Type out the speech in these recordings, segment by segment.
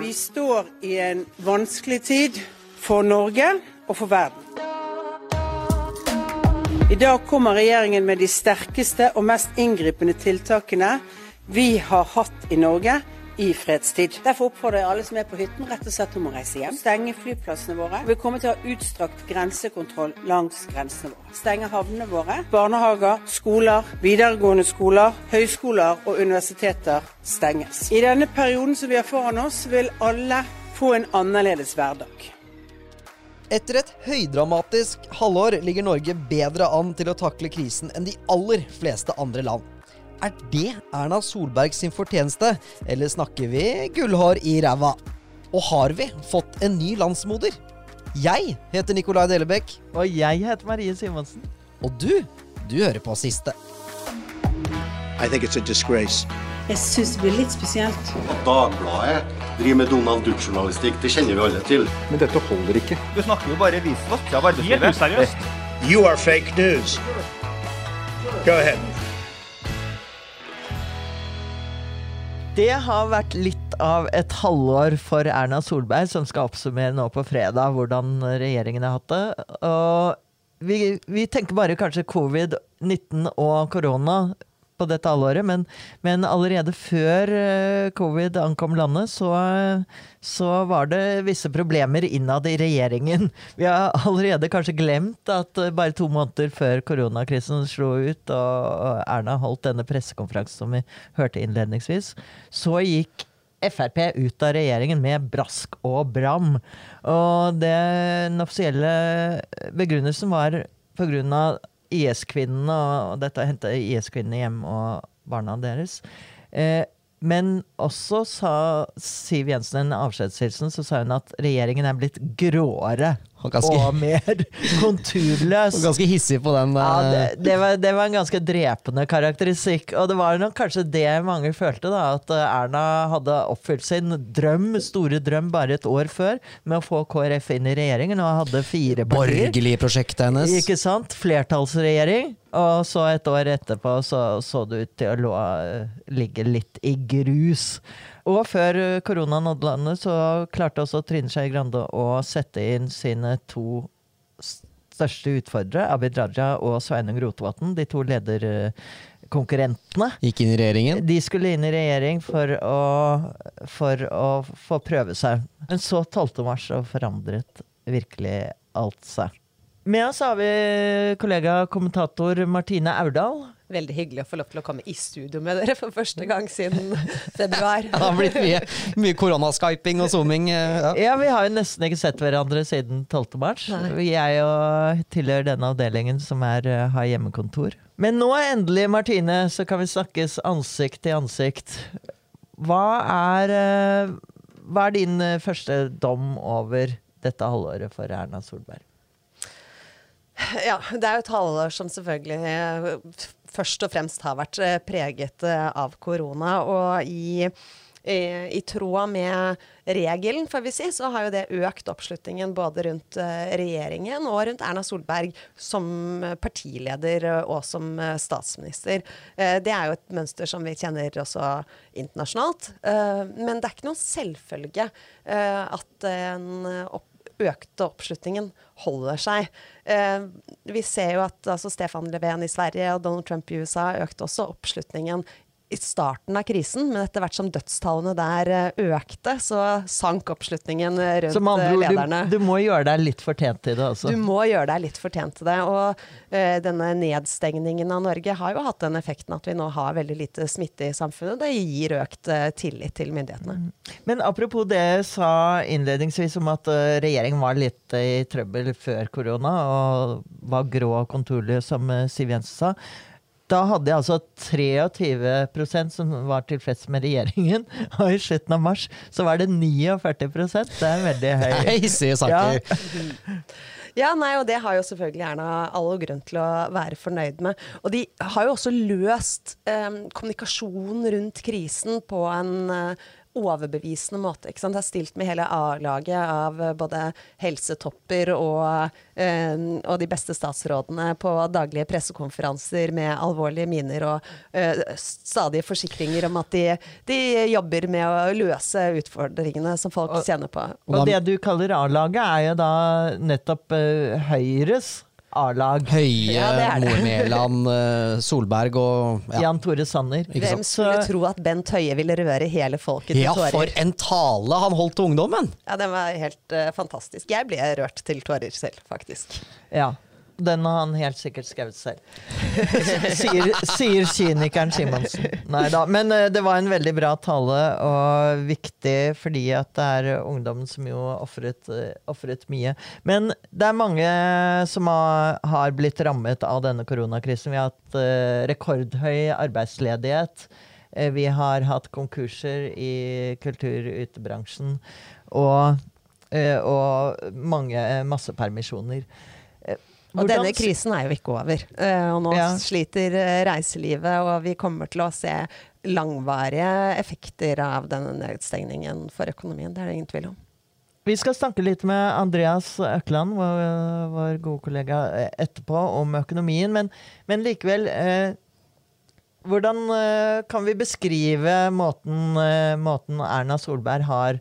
Vi står i en vanskelig tid for Norge og for verden. I dag kommer regjeringen med de sterkeste og mest inngripende tiltakene vi har hatt i Norge i fredstid. Derfor oppfordrer jeg alle som er på hytten, rett og slett om å reise hjem. Stenge flyplassene våre. Vi kommer til å ha utstrakt grensekontroll langs grensene våre. Stenge havnene våre. Barnehager, skoler, videregående skoler, høyskoler og universiteter stenges. I denne perioden som vi har foran oss, vil alle få en annerledes hverdag. Etter et høydramatisk halvår ligger Norge bedre an til å takle krisen enn de aller fleste andre land. Er det Erna Solberg sin fortjeneste, eller snakker vi gullhår i ræva? Og har vi fått en ny landsmoder? Jeg heter Nikolai Delebekk. Og jeg heter Marie Simonsen. Og du, du hører på siste. I think it's a disgrace. Jeg syns det blir litt spesielt. At Dagbladet driver med Donald Duck-journalistikk, det kjenner vi alle til. Men dette holder ikke. Du snakker jo bare visvask av arbeidslivet. Helt useriøst. You are fake news. Go ahead. Det har vært litt av et halvår for Erna Solberg, som skal oppsummere nå på fredag hvordan regjeringen har hatt det. Og vi, vi tenker bare kanskje covid-19 og korona på dette halvåret, men, men allerede før eh, covid ankom landet, så, så var det visse problemer innad i regjeringen. Vi har allerede kanskje glemt at eh, bare to måneder før koronakrisen slo ut, og Erna holdt denne pressekonferansen som vi hørte innledningsvis, så gikk Frp ut av regjeringen med brask og bram. Og det, den offisielle begrunnelsen var pga. IS-kvinnene og dette å hente IS-kvinnene hjem og barna deres. Eh, men også sa Siv Jensen en avskjedshilsen, så sa hun at regjeringen er blitt gråere ganske- og mer konturløs. Og ganske hissig på den. Ja, eh, det, det, var, det var en ganske drepende karakteristikk. Og det var nok kanskje det mange følte, da. At eh, Erna hadde oppfylt sin drøm, store drøm, bare et år før med å få KrF inn i regjeringen, og hadde fire partier. Borgerlige prosjektet hennes. Ikke sant? Flertallsregjering. Og så et år etterpå så, så det ut til å lå, ligge litt i grus. Og før eh, korona nådde landet, så klarte også Trine Skei Grande å sette inn sine to største utfordrere, Abid Raja og Sveinung Rotevatn, de to lederkonkurrentene. Gikk inn i regjeringen. De skulle inn i regjering for å, for å få prøve seg. Men så 12. mars så forandret virkelig alt seg. Med oss har vi kollega kommentator Martine Aurdal. Veldig hyggelig å få lov til å komme i studio med dere for første gang siden februar. Det har blitt mye, mye koronaskyping og zooming. eh, Ja. Ja, vi har jo nesten ikke sett hverandre siden 12. mars. Jeg og tilhører denne avdelingen som er, eh, har hjemmekontor. Men nå endelig, Martine, så kan vi snakkes ansikt til ansikt. Hva er, eh, hva er din første dom over dette halvåret for Erna Solberg? Ja, det er jo et halvår som selvfølgelig først og fremst har vært eh, preget eh, av korona. Og i, i, i tråd med regelen, får vi si, så har jo det økt oppslutningen både rundt eh, regjeringen og rundt Erna Solberg som partileder eh, og som eh, statsminister. Eh, Det er jo et mønster som vi kjenner også internasjonalt. Eh, Men det er ikke noen selvfølge eh, at en opp økte oppslutningen holder seg. Eh, vi ser jo at altså, Stefan Löfven i Sverige og Donald Trump i USA økte også oppslutningen i starten av krisen, men etter hvert som dødstallene der eh, økte, så sank oppslutningen eh, rundt Så andre lederne. du, du må gjøre deg litt fortjent til det, altså. Du må gjøre deg litt fortjent til det. Og eh, denne nedstengningen av Norge har jo hatt den effekten at vi nå har veldig lite smitte i samfunnet. Det gir økt eh, tillit til myndighetene. Men apropos det jeg sa innledningsvis om at eh, regjeringen var litt i trøbbel før korona, og var grå og konturløs, som Siv Jensen sa. Da hadde jeg altså 23% som var tilfreds med regjeringen, og i slutten av mars så var det 49% Det er veldig høy. Nei, saker. Ja. Ja, nei, og det har jo selvfølgelig Erna all grunn til å være fornøyd med. Og de har jo også løst eh, kommunikasjonen rundt krisen på en eh, overbevisende måte. Ikke sant? Det er stilt med hele A-laget av eh, både helsetopper og, eh, og, de beste statsrådene på daglige pressekonferanser med alvorlige miner og eh, stadige forsikringer om at de, de, jobber med å løse utfordringene som folk og, kjenner på. Og det du kaller A-laget, er jo da nettopp uh, Høyres A-lag. Høie, ja, Moe Mæland, eh, Solberg og ja. Jan Tore Sanner. Hvem skulle tro at Bent Høie ville røre hele folket til ja, tårer? Ja, for en tale han holdt til ungdommen! Ja, den var helt uh, fantastisk. Jeg ble rørt til tårer selv, faktisk. Ja. Den har han helt sikkert skrevet selv. sier, sier kynikeren Simonsen. Nei da. Men uh, det var en veldig bra tale, og viktig fordi at det er ungdommen som jo ofret, uh, mye. Men det er mange som har, har, blitt rammet av denne koronakrisen. Vi har hatt uh, rekordhøy arbeidsledighet. Vi har hatt konkurser i kultur-utebransjen. Og, og mange massepermisjoner. Og denne krisen er jo ikke over. Uh, og nå ja. sliter eh, reiselivet, og vi kommer til å se langvarige effekter av denne nedstengningen for økonomien. Det er det ingen tvil om. Vi skal snakke litt med Andreas Økland, vår, vår gode kollega, eh, etterpå om økonomien. Men, men likevel eh, Hvordan eh, kan vi beskrive måten, eh, måten Erna Solberg har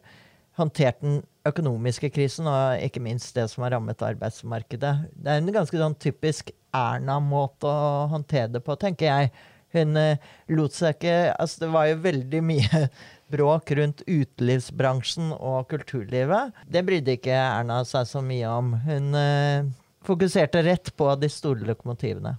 håndtert den økonomiske krisen, og ikke minst det som har rammet arbeidsmarkedet. Det er en ganske sånn typisk Erna-måte å håndtere det på, tenker jeg. Hun eh, lot seg ikke Altså, det var jo veldig mye bråk rundt utelivsbransjen og kulturlivet. Det brydde ikke Erna seg så mye om. Hun eh, fokuserte rett på de store lokomotivene.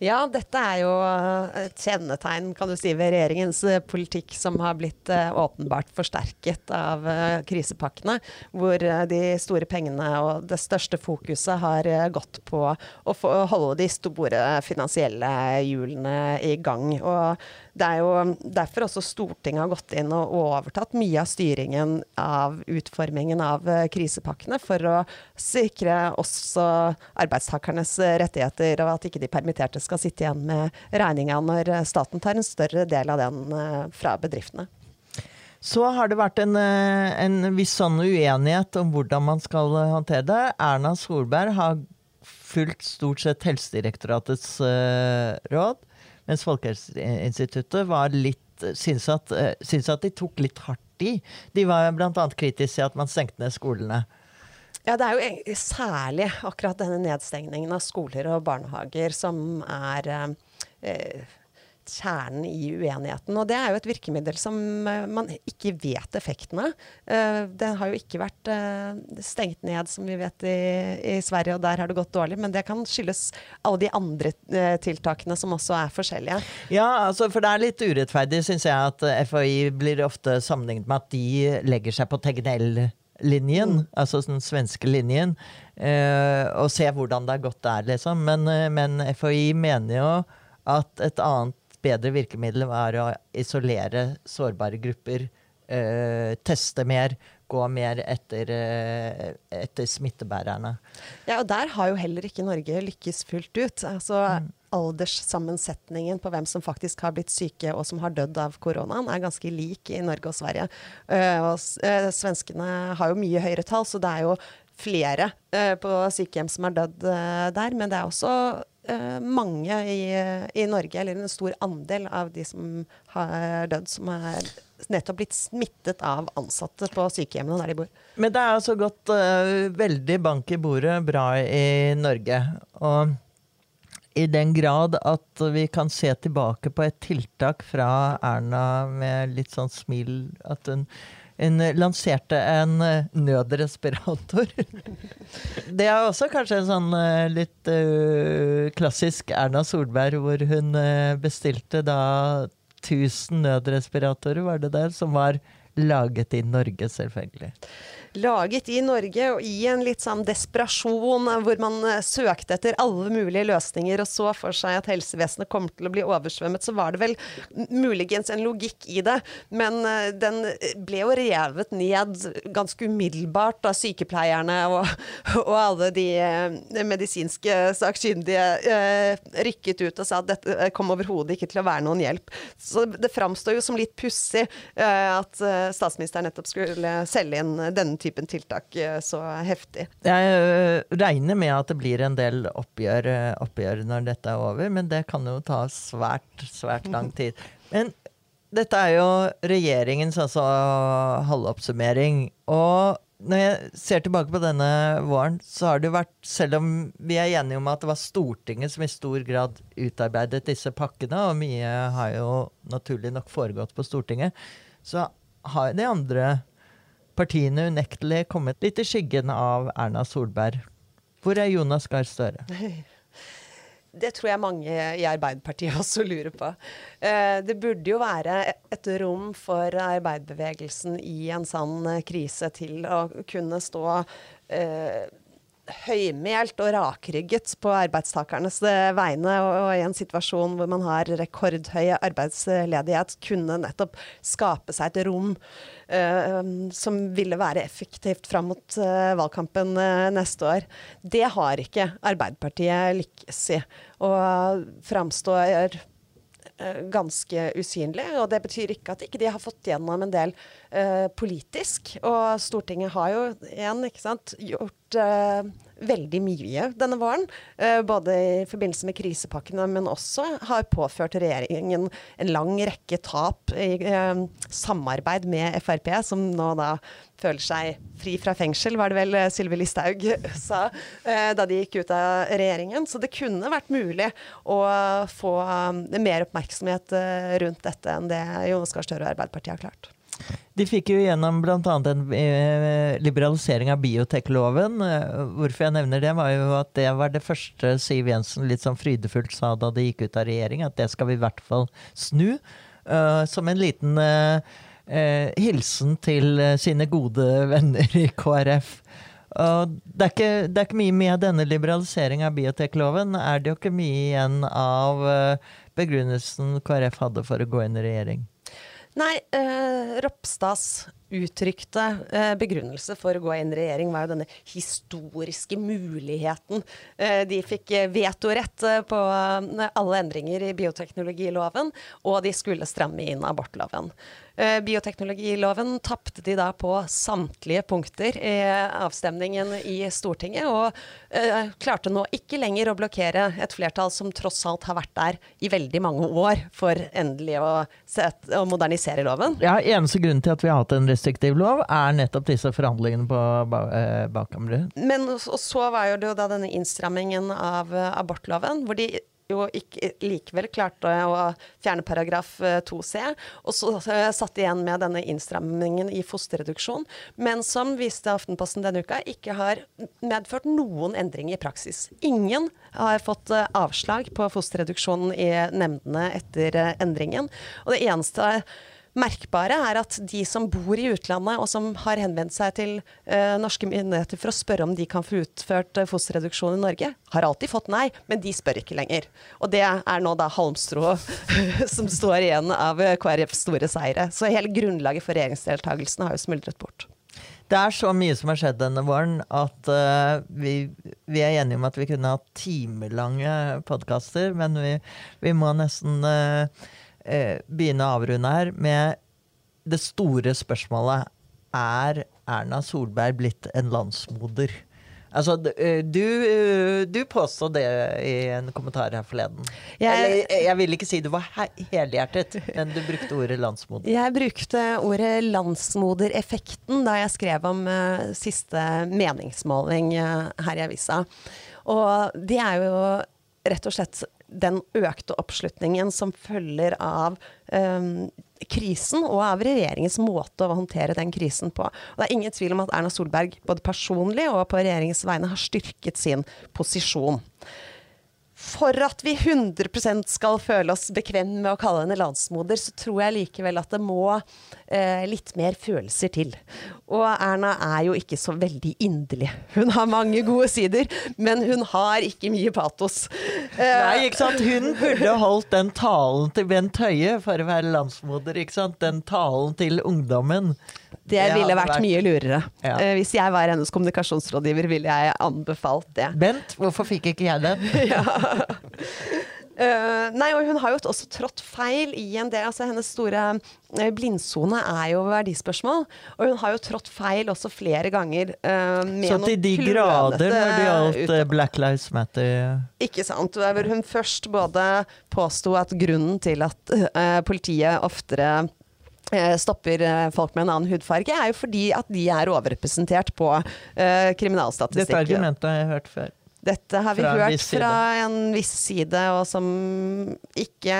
Ja, dette er jo eh, et kjennetegn kan du si, ved regjeringens eh, politikk som har blitt uh, åpenbart forsterket av krisepakkene. Hvor de store pengene og det største fokuset har gått på å holde de store finansielle hjulene i gang. Og det er jo derfor også Stortinget har gått inn og overtatt mye av styringen av utformingen av eh, krisepakkene, for å sikre også arbeidstakernes rettigheter, og at ikke de permitterte skal sitte igjen med regninga når staten tar en større del av den eh, fra bedriftene. Så har det vært en, eh, en viss sånn uenighet om hvordan man skal håndtere det. Erna Solberg har fulgt stort sett Helsedirektoratets råd. Mens Folkehelseinstituttet var litt syntes at, eh, at de tok litt hardt i. De var bl.a. kritiske til at man stengte ned skolene. Ja, Det er jo særlig akkurat denne nedstengningen av skoler og barnehager som er eh, kjernen i uenigheten. Og det er jo et virkemiddel som uh, man ikke vet effektene. Uh, det har jo ikke vært uh, stengt ned, som vi vet, i, i, Sverige, og der har det gått dårlig. Men det kan skyldes alle de andre tiltakene som også er forskjellige. Ja, altså, for det er litt urettferdig, syns jeg, at FHI blir ofte sammenlignet med at de legger seg på Tegnell-linjen, mm. altså den svenske linjen, og ser hvordan det har gått der, liksom. Men, men FHI mener jo at et annet bedre virkemiddel var å isolere sårbare grupper, uh, teste mer, gå mer etter, uh, etter, smittebærerne. Ja, og der har jo heller ikke Norge lykkes fullt ut. Altså, mm. Alderssammensetningen på hvem som faktisk har blitt syke og som har dødd av koronaen, er ganske lik i Norge og Sverige. Uh, og svenskene har jo mye høyere tall, så det er jo flere på sykehjem som har dødd der. Men det er også uh, mange i, i, Norge, eller en stor andel av de som har dødd, som er nettopp blitt smittet av ansatte på sykehjemmene der de bor. Men det er altså gått uh, veldig bank i bordet bra i Norge. Og i den grad at vi kan se tilbake på et tiltak fra Erna med litt sånn smil at hun hun lanserte en uh, nødrespirator. det er også kanskje en sånn uh, litt uh, klassisk Erna Solberg, hvor hun bestilte da 1000 nødrespiratorer, var det der, som var laget i Norge, selvfølgelig. laget i Norge, og i en litt sånn desperasjon eh, hvor man eh, søkte etter alle mulige løsninger og så for seg at helsevesenet kom til å bli oversvømmet, så var det vel muligens en logikk i det. Men eh, den ble jo revet ned ganske umiddelbart av sykepleierne og, og alle de medisinske sakkyndige rykket ut og sa at dette kom overhodet ikke til å være noen hjelp. Så det framstår jo som litt pussig at statsministeren nettopp skulle selge inn denne typen tiltak eh, så heftig. Jeg øh, regner med at det blir en del oppgjør, øh, oppgjør når dette er over, men det kan jo ta svært, svært lang tid. Men dette er jo regjeringens altså, halvoppsummering. Og når jeg ser tilbake på denne våren, så har det jo vært, selv om vi er enige om at det var Stortinget som i stor grad utarbeidet disse pakkene, og mye har jo naturlig nok foregått på Stortinget, så har de andre partiene unektelig kommet litt i skyggen av Erna Solberg. Hvor er Jonas Gahr Støre? Det tror jeg mange i Arbeiderpartiet også lurer på. Eh, Det burde jo være et rom for arbeiderbevegelsen i en sånn eh, krise til å kunne stå eh, høymælt og rakrygget på arbeidstakernes eh, vegne, og, i en situasjon hvor man har rekordhøy arbeidsledighet, kunne nettopp skape seg et rom uh, som ville være effektivt fram mot uh, valgkampen uh, neste år. Det har ikke Arbeiderpartiet lykkes i, og framstår ganske usynlig. Og det betyr ikke at ikke de har fått gjennom en del eh, politisk. Og Stortinget har jo igjen ikke sant, gjort eh, veldig mye denne våren. eh, både i forbindelse med krisepakkene, men også har påført regjeringen en lang rekke tap i eh, samarbeid med Frp, som nå da føler seg fri fra fengsel, var det vel eh, Sylvi Listhaug sa da de gikk ut av regjeringen. Så det kunne vært mulig å få mer oppmerksomhet rundt dette enn det Jonas Gahr Støre og Arbeiderpartiet har klart. De fikk jo gjennom bl.a. en eh, liberalisering av biotekloven. Eh, Hvorfor jeg nevner det, var jo at det var det første Siv Jensen litt sånn frydefullt sa da de gikk ut av regjering, at det skal vi i hvert fall snu. Uh, som en liten uh, uh, hilsen til sine gode venner i KrF. Det, er ikke, det er ikke mye med denne liberaliseringen av biotekloven. Er det jo ikke mye igjen av begrunnelsen KrF hadde for å gå inn i regjering? Nei, eh, Ropstads uttrykte eh, begrunnelse for å gå inn i regjering var jo denne historiske muligheten. Eh, de fikk eh, vetorett på alle endringer i bioteknologiloven, og de skulle stramme inn abortloven. Bioteknologiloven tapte de da på samtlige punkter i avstemningen i Stortinget, og klarte nå ikke lenger å blokkere et flertall som tross alt har vært der i veldig mange år for endelig å, sette, å modernisere loven. Ja, Eneste grunnen til at vi har hatt en restriktiv lov, er nettopp disse forhandlingene på eh, bakkammeret. Men og så var jo det jo da denne innstrammingen av eh, abortloven, hvor de jo ikke likevel klarte å fjerne paragraf eh, 2c, og så eh, satt igjen med denne innstrammingen i fosterreduksjon, men som viste Aftenposten denne uka, ikke har medført noen endring i praksis. Ingen har fått eh, avslag på fosterreduksjon i nemndene etter eh, endringen, og det eneste merkbare er at de som bor i utlandet og som har henvendt seg til uh, norske myndigheter for å spørre om de kan få utført uh, fosterreduksjon i Norge, har alltid fått nei, men de spør ikke lenger. Og det er nå da halmstrå som står igjen av KrFs store seire. Så hele grunnlaget for regjeringsdeltakelsen har jo smuldret bort. Det er så mye som har skjedd denne våren at uh, vi, vi er enige om at vi kunne hatt timelange podkaster, men vi, vi må nesten eh, begynne å avrunde her med det store spørsmålet. Er Erna Solberg blitt en landsmoder? Altså, eh, du, eh, du påstod det i en kommentar her forleden. Jeg- Eller, eh, jeg vil ikke si du var helhjertet, men du brukte ordet landsmoder. Jeg brukte ordet landsmodereffekten da jeg skrev om uh, siste meningsmåling uh, her i avisa. Og det er jo rett og slett den økte oppslutningen som følger av um, krisen, og av regjeringens måte å håndtere den krisen på. Og det er ingen tvil om at Erna Solberg både personlig og på regjeringens vegne har styrket sin posisjon. For at vi 100 skal føle oss bekvemme med å kalle henne landsmoder, så tror jeg likevel at det må eh, litt mer følelser til. Og Erna er jo ikke så veldig inderlig. Hun har mange gode sider, men hun har ikke mye patos. Eh, Nei, ikke sant? Hun burde holdt den talen til Bent Høie for å være landsmoder. ikke sant? Den talen til ungdommen. Det, ville vært, vært, mye lurere. Ja. Uh, hvis jeg var hennes kommunikasjonsrådgiver, ville jeg anbefalt det. Bent, hvorfor fikk ikke jeg den? ja. Uh, nei, og hun har jo også trådt feil i en del altså Hennes store uh, blindsone er jo verdispørsmål. Og hun har jo trådt feil også flere ganger. Uh, Så til de grader når det gjaldt Black Lives Matter? Ikke sant. Hvor hun først både påsto at grunnen til at politiet oftere stopper folk med en annen hudfarge, er jo fordi at de er overrepresentert på uh, kriminalstatistikken. Dette argumentet har jeg hørt før. Dette har vi hørt fra en viss side, og som ikke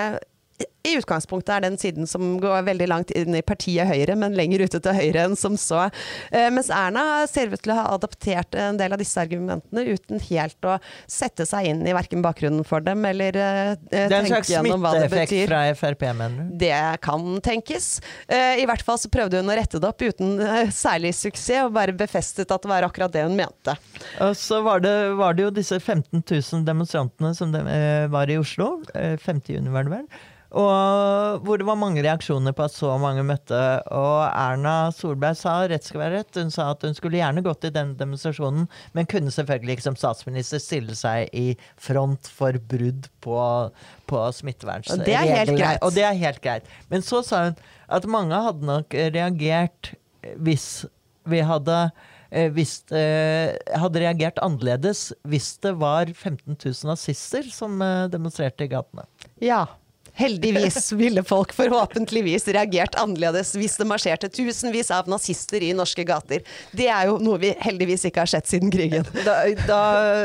i utgangspunktet er den siden som går veldig langt inn i partiet Høyre, men lenger ute til høyre enn som så. Eh, mens Erna ser ut til å ha adaptert en del av disse argumentene uten helt å sette seg inn i verken bakgrunnen for dem eller eh, tenke gjennom hva det betyr. Det er en slags smitteeffekt fra Frp, mener du? Det kan tenkes. Eh, I hvert fall så prøvde hun å rette det opp uten eh, særlig suksess, og bare befestet at det var akkurat det hun mente. Og så var det, var det jo disse 15 000 demonstrantene som de, eh, var i Oslo. 50 juni, var det vel? Og hvor det var mange reaksjoner på at så mange møtte. Og Erna Solberg sa rett skal være rett. Hun sa at hun skulle gjerne gått i den demonstrasjonen, men kunne selvfølgelig ikke som statsminister stille seg i front for brudd på, på smittevernreglene. Og det er helt greit. Og det er helt greit. Men så sa hun at mange hadde nok reagert hvis vi hadde eh, hvis, eh, hadde reagert annerledes hvis det var 15 000 nazister som eh, demonstrerte i gatene. Ja, Heldigvis ville folk forhåpentligvis reagert annerledes hvis det marsjerte tusenvis av nazister i norske gater. Det er jo noe vi heldigvis ikke har sett siden krigen. Da, da,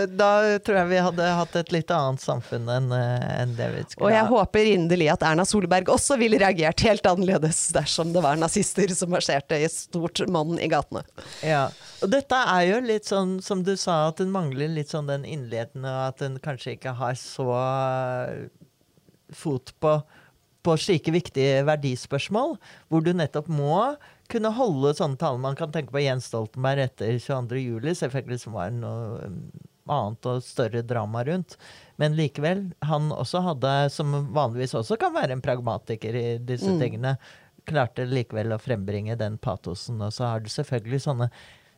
da tror jeg vi hadde hatt et litt annet samfunn enn en det vi skulle ha. Og jeg håper inderlig at Erna Solberg også ville reagert helt annerledes dersom det var nazister som marsjerte i stort monn i gatene. Ja, og dette er jo litt sånn som du sa, at den mangler litt sånn den innledende, at den kanskje ikke har så fot på, på slike viktige verdispørsmål, hvor du nettopp må kunne holde sånne taler. Man kan tenke på Jens Stoltenberg etter 22.07, selvfølgelig som var noe annet og større drama rundt. Men likevel, han også hadde, som vanligvis også kan være en pragmatiker i disse mm. tingene, klarte likevel å frembringe den patosen. Og så har du selvfølgelig sånne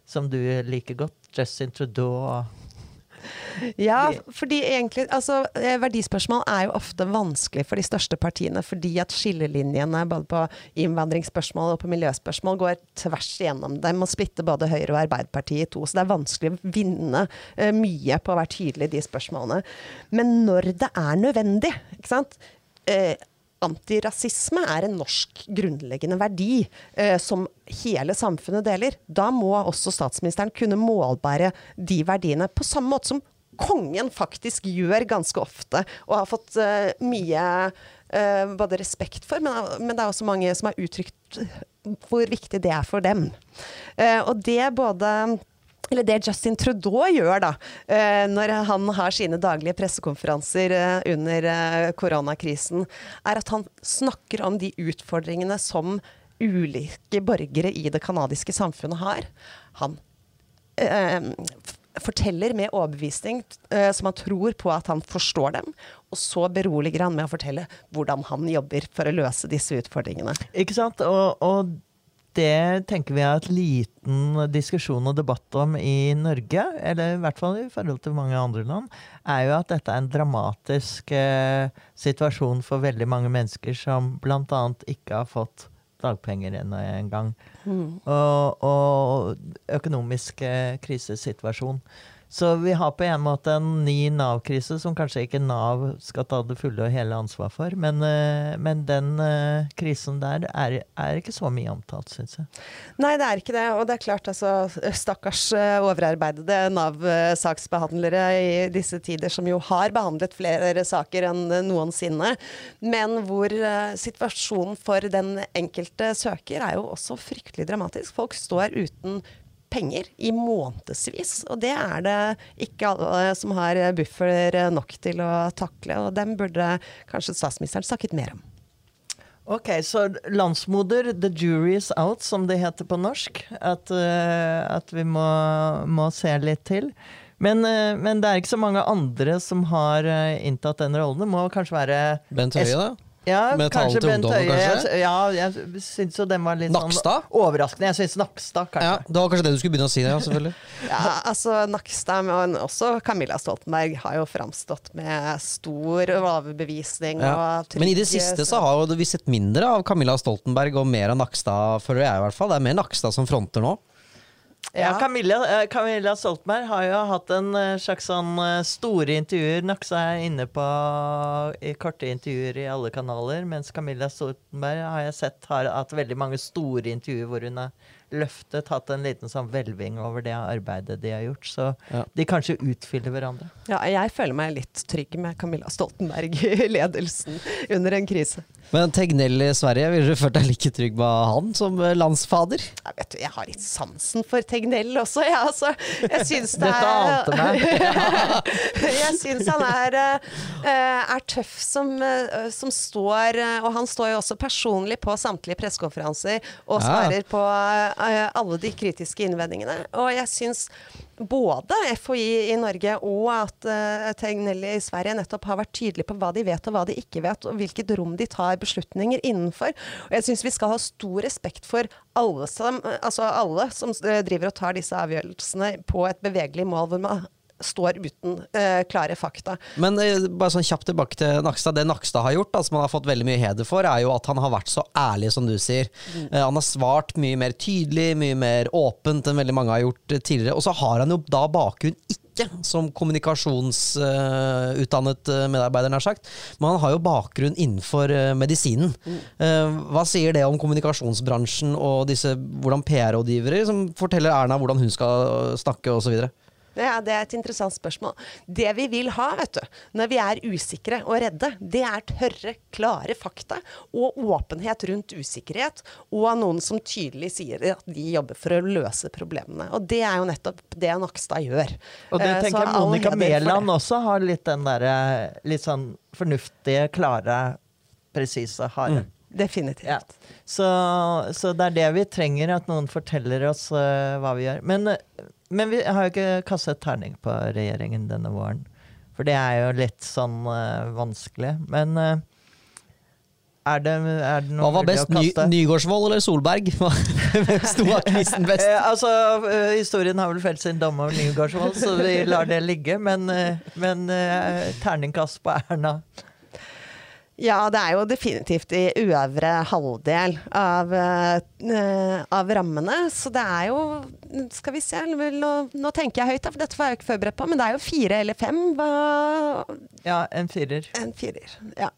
som du liker godt, Justin Trudeau og ja, fordi egentlig altså, eh, Verdispørsmål er jo ofte vanskelig for de største partiene, fordi at skillelinjene både på innvandringsspørsmål og på miljøspørsmål går tvers igjennom dem og splitter både Høyre og Arbeiderpartiet i to. Så det er vanskelig å vinne uh, mye på å være tydelig i de spørsmålene. Men når det er nødvendig, ikke sant uh, antirasisme er en norsk grunnleggende verdi eh, som hele samfunnet deler. Da må også statsministeren kunne målbære de verdiene på samme måte som kongen faktisk gjør ganske ofte, og har fått eh, mye eh, både respekt for, men, men, det er også mange som har uttrykt hvor viktig det er for dem. Eh, og det både eller det Justin Trudeau gjør, da, eh, når han har sine daglige pressekonferanser eh, under eh, koronakrisen, er at han snakker om de utfordringene som ulike borgere i det canadiske samfunnet har. Han eh, forteller med overbevisning eh, som han tror på at han forstår dem, og så beroliger han med å fortelle hvordan han jobber for å løse disse utfordringene. Ikke sant? Og, og det tenker vi er et liten diskusjon og debatt om i Norge, eller i hvert fall i forhold til mange andre land, er jo at dette er en dramatisk eh, situasjon for veldig mange mennesker som bl.a. ikke har fått dagpenger ennå en gang. Mm. Og, og økonomisk eh, krisesituasjon. Så vi har på en måte en ny Nav-krise som kanskje ikke Nav skal ta det fulle og hele ansvar for. Men, eh, men den uh, krisen der er, er, ikke så mye omtalt, syns jeg. Nei, det er ikke det. Og det er klart, altså, stakkars uh, overarbeidede Nav-saksbehandlere i disse tider, som jo har behandlet flere saker enn noensinne, men hvor situasjonen for den enkelte søker er jo også fryktelig dramatisk. Folk står uten penger i månedsvis. Og det er det ikke alle som har buffer nok til å takle, og dem burde kanskje statsministeren snakket mer om. Ok, så landsmoder, the jury is out, som det heter på norsk. At, uh, at vi må, må, se litt til. Men, uh, men, det er ikke så mange andre som har uh, inntatt den rollen. Det må kanskje være Bent Høie, da? Ja, med kanskje Bent Høie. kanskje? Jeg, ja, jeg syns jo den var litt Nakstad? sånn overraskende. Jeg syns Nakstad, kanskje. Ja, det var kanskje det du skulle begynne å si, ja, selvfølgelig. ja, altså Nakstad, men også Camilla Stoltenberg, har jo framstått med stor overbevisning ja. og trygg Men i det siste så har vi sett mindre av Camilla Stoltenberg og mer av Nakstad, føler jeg i hvert fall. Det er mer Nakstad som fronter nå. Ja, Camilla, eh, Camilla, Stoltenberg har jo hatt en eh, slags sånn eh, store intervjuer. Naksa er inne på i korte intervjuer i alle kanaler. Mens Camilla Stoltenberg har jeg sett har hatt veldig mange store intervjuer hvor hun har løftet, hatt en liten sånn hvelving over det arbeidet de har gjort. Så ja. de kanskje utfyller hverandre. Ja, jeg føler meg litt trygg med Camilla Stoltenberg i ledelsen under en krise. Men Tegnell i Sverige, ville du følt deg like trygg med han som landsfader? Jeg, vet, jeg har litt sansen for Tegnell også, jeg. Ja, altså, jeg syns det Dette ante meg. jeg syns han er, eh, er tøff som, eh, som, står Og han står jo også personlig på samtlige pressekonferanser og svarer ja. på Eh, alle de kritiske innvendingene. Og jeg syns både FHI i Norge og at uh, Tegnelli i Sverige nettopp har vært tydelige på hva de vet og hva de ikke vet, og hvilket rom de tar beslutninger innenfor. Og jeg syns vi skal ha stor respekt for alle som, altså alle som driver og tar disse avgjørelsene på et bevegelig mål hvor man står uten uh, klare fakta. Men uh, bare sånn kjapt tilbake til Nakstad. Det Nakstad har gjort, som han har fått veldig mye heder for, er jo at han har vært så ærlig, som du sier. Mm. Uh, han har svart mye mer tydelig, mye mer åpent enn veldig mange har gjort tidligere. Og så har han jo da bakgrunn ikke som kommunikasjonsutdannet medarbeider, nær sagt, men han har jo bakgrunn innenfor medisinen. Mm. hva sier det om kommunikasjonsbransjen og disse, hvordan PR-rådgivere som forteller Erna hvordan hun skal snakke osv.? Ja, det er et interessant spørsmål. Det vi vil ha, vet du, når vi er usikre og redde, det er tørre, klare fakta og åpenhet rundt usikkerhet. Og noen som tydelig sier at de jobber for å løse problemene. Og det er jo nettopp det Nakstad gjør. Og det eh, tenker jeg Monica Mæland også har litt den derre litt sånn fornuftige, klare, presise, harde. Mm. Definitivt. Ja. Så, så, det er det vi trenger, at noen forteller oss uh, hva vi gjør. Men uh, men vi har jo ikke kastet terning på regjeringen denne våren. For det er jo litt sånn uh, vanskelig. Men uh, er, det, er det, noe Hva var best, Ny, Nygårdsvold eller Solberg? Hvem sto av kvisten best? Uh, altså, Historien har vel felt sin dom over Nygårdsvold, så vi lar det ligge. Men, men terningkast på Erna. Ja, det er jo definitivt i øvre halvdel av, uh, av rammene. Så det er jo Skal vi se, nå, nå, tenker jeg høyt, for dette var jeg ikke forberedt på. Men det er jo fire eller fem. Hva? Ja, en firer. En firer, ja.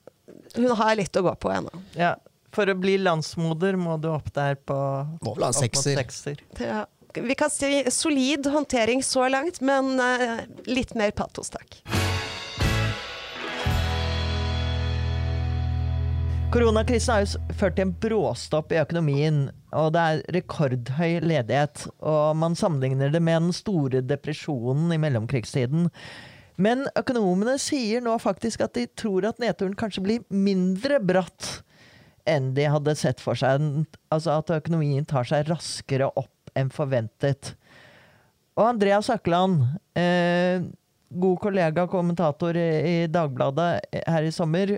Hun har litt å gå på ennå. Ja. For å bli landsmoder må du opp der på Må vel ha sekser. sekser. Ja. Vi kan si solid håndtering så langt, men uh, litt mer patos, takk. Koronakrisen har jo ført til en bråstopp i økonomien, og det er rekordhøy ledighet. Og man sammenligner det med den store depresjonen i mellomkrigstiden. Men økonomene sier nå faktisk at de tror at nedturen kanskje blir mindre bratt enn de hadde sett for seg. Altså at økonomien tar seg raskere opp enn forventet. Og Andreas Økland, eh, god kollega og kommentator i, Dagbladet her i sommer,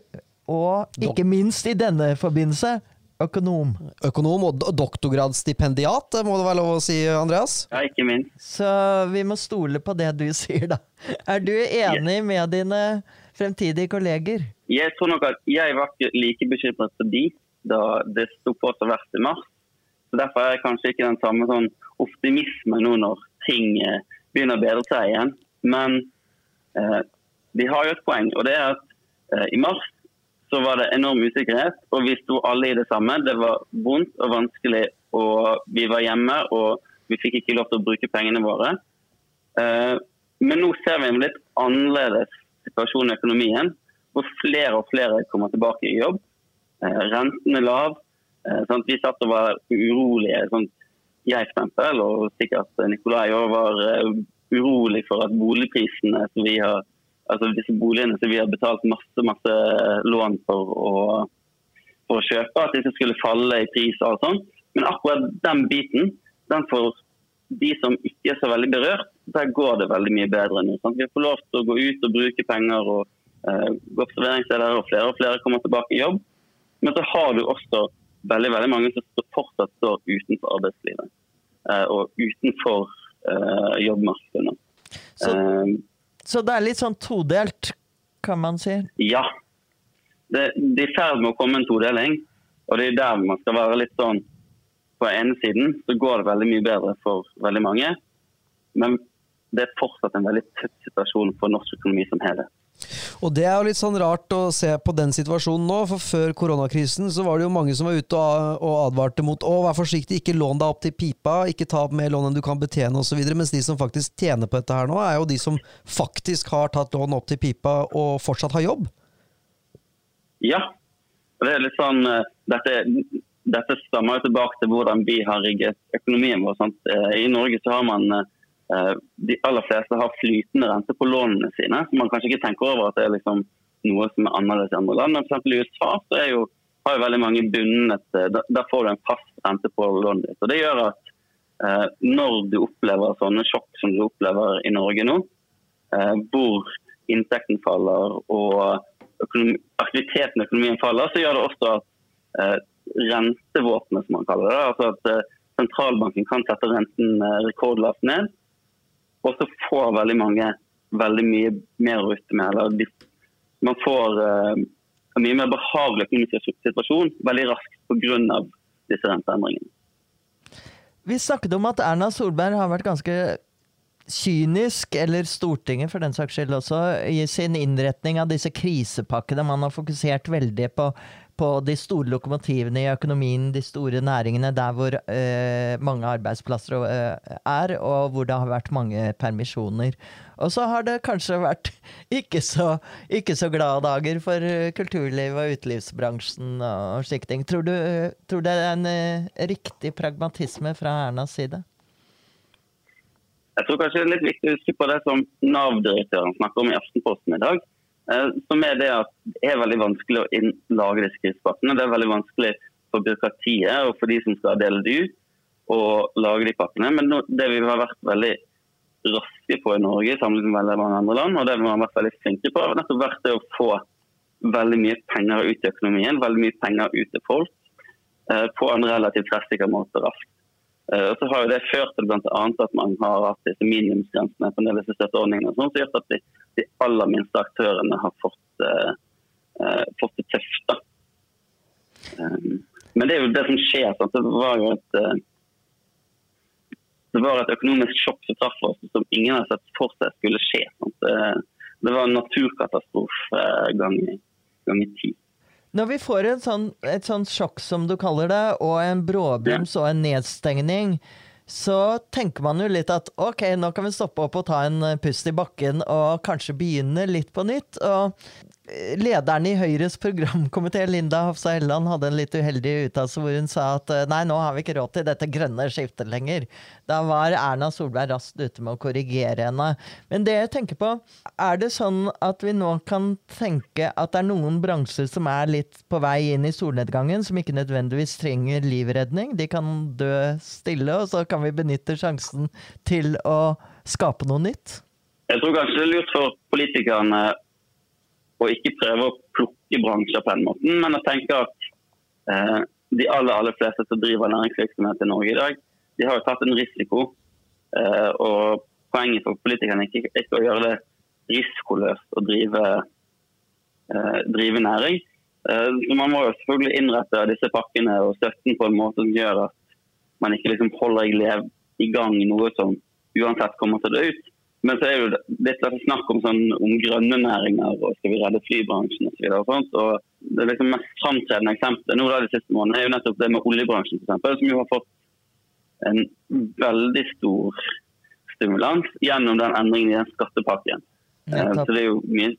og ikke minst i denne forbindelse økonom. Økonom og doktorgradsstipendiat, må det være lov å si, Andreas? Ja, ikke minst. Så vi må stole på det du sier, da. Er du enig yes. med dine fremtidige kolleger? Jeg tror nok at jeg var ikke like bekymret for de da det sto på som verst i mars. Så Derfor er jeg kanskje ikke den samme sånn optimisme nå når ting eh, begynner å bedre seg igjen. Men eh, de har jo et poeng, og det er at eh, i mars så var det enorm usikkerhet, og vi sto alle i det samme. Det var vondt og vanskelig, og vi var hjemme og vi fikk ikke lov til å bruke pengene våre. Eh, men nå ser vi en litt annerledes situasjon i økonomien, hvor flere og flere kommer tilbake i jobb. Eh, renten er lav. Sånn vi satt og var urolige. Sånn, jeg for og sikkert Nikolai var urolig for at boligprisene som vi har altså disse boligene som vi har betalt masse masse lån for å, for å kjøpe, at disse skulle falle i pris og sånn. Men akkurat den biten, den for de som ikke er så veldig berørt, der går det veldig mye bedre nå. Sant? Vi får lov til å gå ut og bruke penger og uh, gå på serveringssteder, og flere og flere kommer tilbake i jobb. Men så har du også veldig veldig mange som fortsatt står utenfor arbeidslivet uh, og utenfor uh, jobbmarkedet. Så, så det er litt sånn todelt, kan man si? Ja. Det, det er i ferd med å komme en todeling. Og det er der man skal være litt sånn På ene siden så går det veldig mye bedre for veldig mange. Men det er fortsatt en veldig tøff situasjon for norsk økonomi som helhet. Og Det er jo litt sånn rart å se på den situasjonen nå, for før koronakrisen så var det jo mange som var ute og advarte mot å vær forsiktig, ikke lån deg opp til pipa, ikke ta opp mer lån enn du kan betjene osv. Mens de som faktisk tjener på dette her nå, er jo de som faktisk har tatt lån opp til pipa og fortsatt har jobb. Ja, det er litt sånn eh, Dette, dette stammer jo tilbake til hvordan vi har rigget økonomien vår. Sant? Eh, I Norge så har man Eh, de aller fleste har flytende rente på lånene sine. så Man kanskje ikke tenker over at det er liksom noe som er annerledes i andre land. Men f.eks. i USA så jo, har jo veldig mange bundet eh, Der får du en fast rente på lånet ditt. Og Det gjør at eh, når du opplever sånne sjokk som du opplever i Norge nå, eh, hvor inntekten faller og økonomi, aktiviteten i økonomien faller, så gjør det også at eh, rentevåpenet, som man kaller det, altså at eh, sentralbanken kan sette renten rekordlavt ned og så får veldig mange veldig mye mer å rutte med. Eller de, man får uh, en mye mer behagelig økonomisk situasjon veldig raskt pga. disse renteendringene. Vi snakket om at Erna Solberg har vært ganske kynisk, eller Stortinget for den saks skyld også, i sin innretning av disse krisepakkene. Man har fokusert veldig på på de store lokomotivene i økonomien, de store næringene, der hvor eh, mange arbeidsplasser eh, er, og hvor det har vært mange permisjoner. Og så har det kanskje vært ikke så, ikke så glade dager for kulturliv og utelivsbransjen og slike ting. Tror du, tror det er en eh, riktig pragmatisme fra Ernas side? Jeg tror kanskje det er litt viktig å huske på det som Nav-direktøren snakker om i Aftenposten i dag. Eh, som er det at det er veldig vanskelig å lage disse krisepakkene. Det er veldig vanskelig for byråkratiet og for de som skal dele det ut, å lage de pakkene. Men det vi har vært veldig raske på i Norge sammenlignet med veldig mange andre land, og det vi har vært veldig flinke på, har nettopp vært det å få veldig mye penger ut i økonomien, veldig mye penger ut til folk, eh, på en relativt treffsikker måte raskt. Eh, og så har jo det ført til bl.a. at man har hatt disse minimumsgrensene på en del av støtteordningene, som har gjort at de, de, aller minste aktørene har fått, uh, uh, fått det tøft. Um, men det er jo det som skjer. Sant? Det var jo et uh, det var et økonomisk sjokk som traff oss som ingen hadde sett for seg skulle skje. Det, det, var en naturkatastrofe gang, gang i tid. Når vi får sånn, et sånt sjokk, som du kaller det, og en bråbrems og en nedstengning, så tenker man jo litt at ok, nå kan vi stoppe opp og ta en pust i bakken og kanskje begynne litt på nytt. Og lederen i Høyres programkomité, Linda Hofstad Helleland, hadde en litt uheldig uttalelse hvor hun sa at eh, nei, nå har vi ikke råd til dette grønne skiftet lenger. Da var Erna Solberg raskt ute med å korrigere henne. Men det jeg tenker på, er det sånn at vi nå kan tenke at det er noen bransjer som er litt på vei inn i solnedgangen, som ikke nødvendigvis trenger livredning? De kan dø stille, og så kan vi benytte sjansen til å skape noe nytt? Jeg tror kanskje det er lurt for politikerne og ikke prøve å plukke bransjer på den måten, men å tenke at eh, de aller, aller fleste som driver næringsvirksomhet i Norge i dag, de har jo tatt en risiko. Eh, og Poenget for politikerne er ikke, å gjøre det risikoløst å drive, eh, drive næring. Eh, så Man må jo selvfølgelig innrette disse pakkene og støtten på en måte som gjør at man ikke liksom holder i gang noe som uansett kommer til å dø ut. Men så er jo det litt snakk om, sånn, om grønne næringer og skal vi redde flybransjen osv. Det liksom mest framtredende eksempelet nå da, de siste månedene er jo nettopp det med oljebransjen, eksempel, som jo har fått en veldig stor stimulans gjennom den endringen i den skattepakken. Ja, eh, så det er jo mye,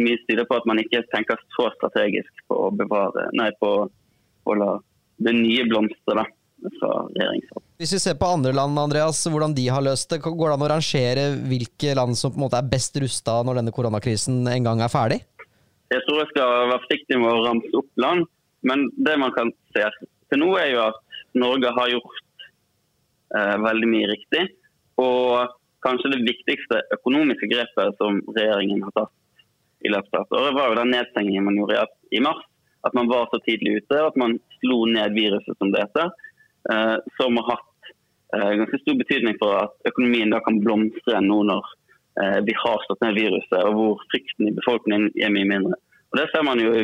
mye styrer på at man ikke tenker så strategisk på å bevare, nei, på å la det nye blomstre fra regjeringshold. Hvis vi ser på andre land, Andreas, hvordan de har løst det, går det an å rangere hvilke land som på en måte er best rusta når denne koronakrisen en gang er ferdig? Jeg tror jeg skal være forsiktig med å ramse opp land, men det man kan se til nå, er jo at Norge har gjort eh, veldig mye riktig. Og kanskje det viktigste økonomiske grepet som regjeringen har tatt i løpet av dette året, var jo den nedstengingen man gjorde i mars. At man var så tidlig ute, at man slo ned viruset, som det heter. Eh, som har hatt ganske stor betydning for at økonomien da kan blomstre nå når eh, vi har stått ned viruset, og hvor frykten i befolkningen er mye mindre. Og Det ser man jo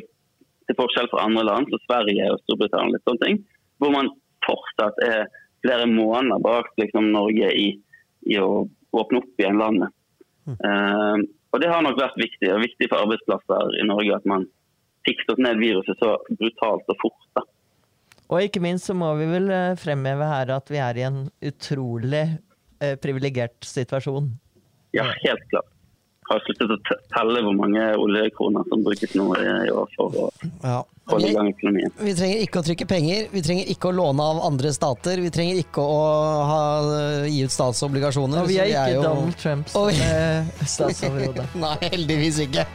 til forskjell fra andre land, som Sverige og Storbritannia, litt sånne ting, hvor man fortsatt er flere måneder bak liksom, Norge i, i, å åpne opp igjen landet. Mm. Uh, og Det har nok vært viktig, og viktig for arbeidsplasser i Norge at man fikk stått ned viruset så brutalt og fort. da. Og ikke minst så må vi vel eh, fremheve her at vi er i en utrolig eh, privilegert situasjon. Ja, helt klart. Jeg har sluttet å telle hvor mange oljekroner som brukes nå i år for å ja. holde i gang økonomien. Vi trenger ikke å trykke penger, vi trenger ikke å låne av andre stater, vi trenger ikke å ha, gi ut statsobligasjoner. Og vi er ikke er jo... Donald Trumps vi... statsoverhode. Nei, heldigvis ikke.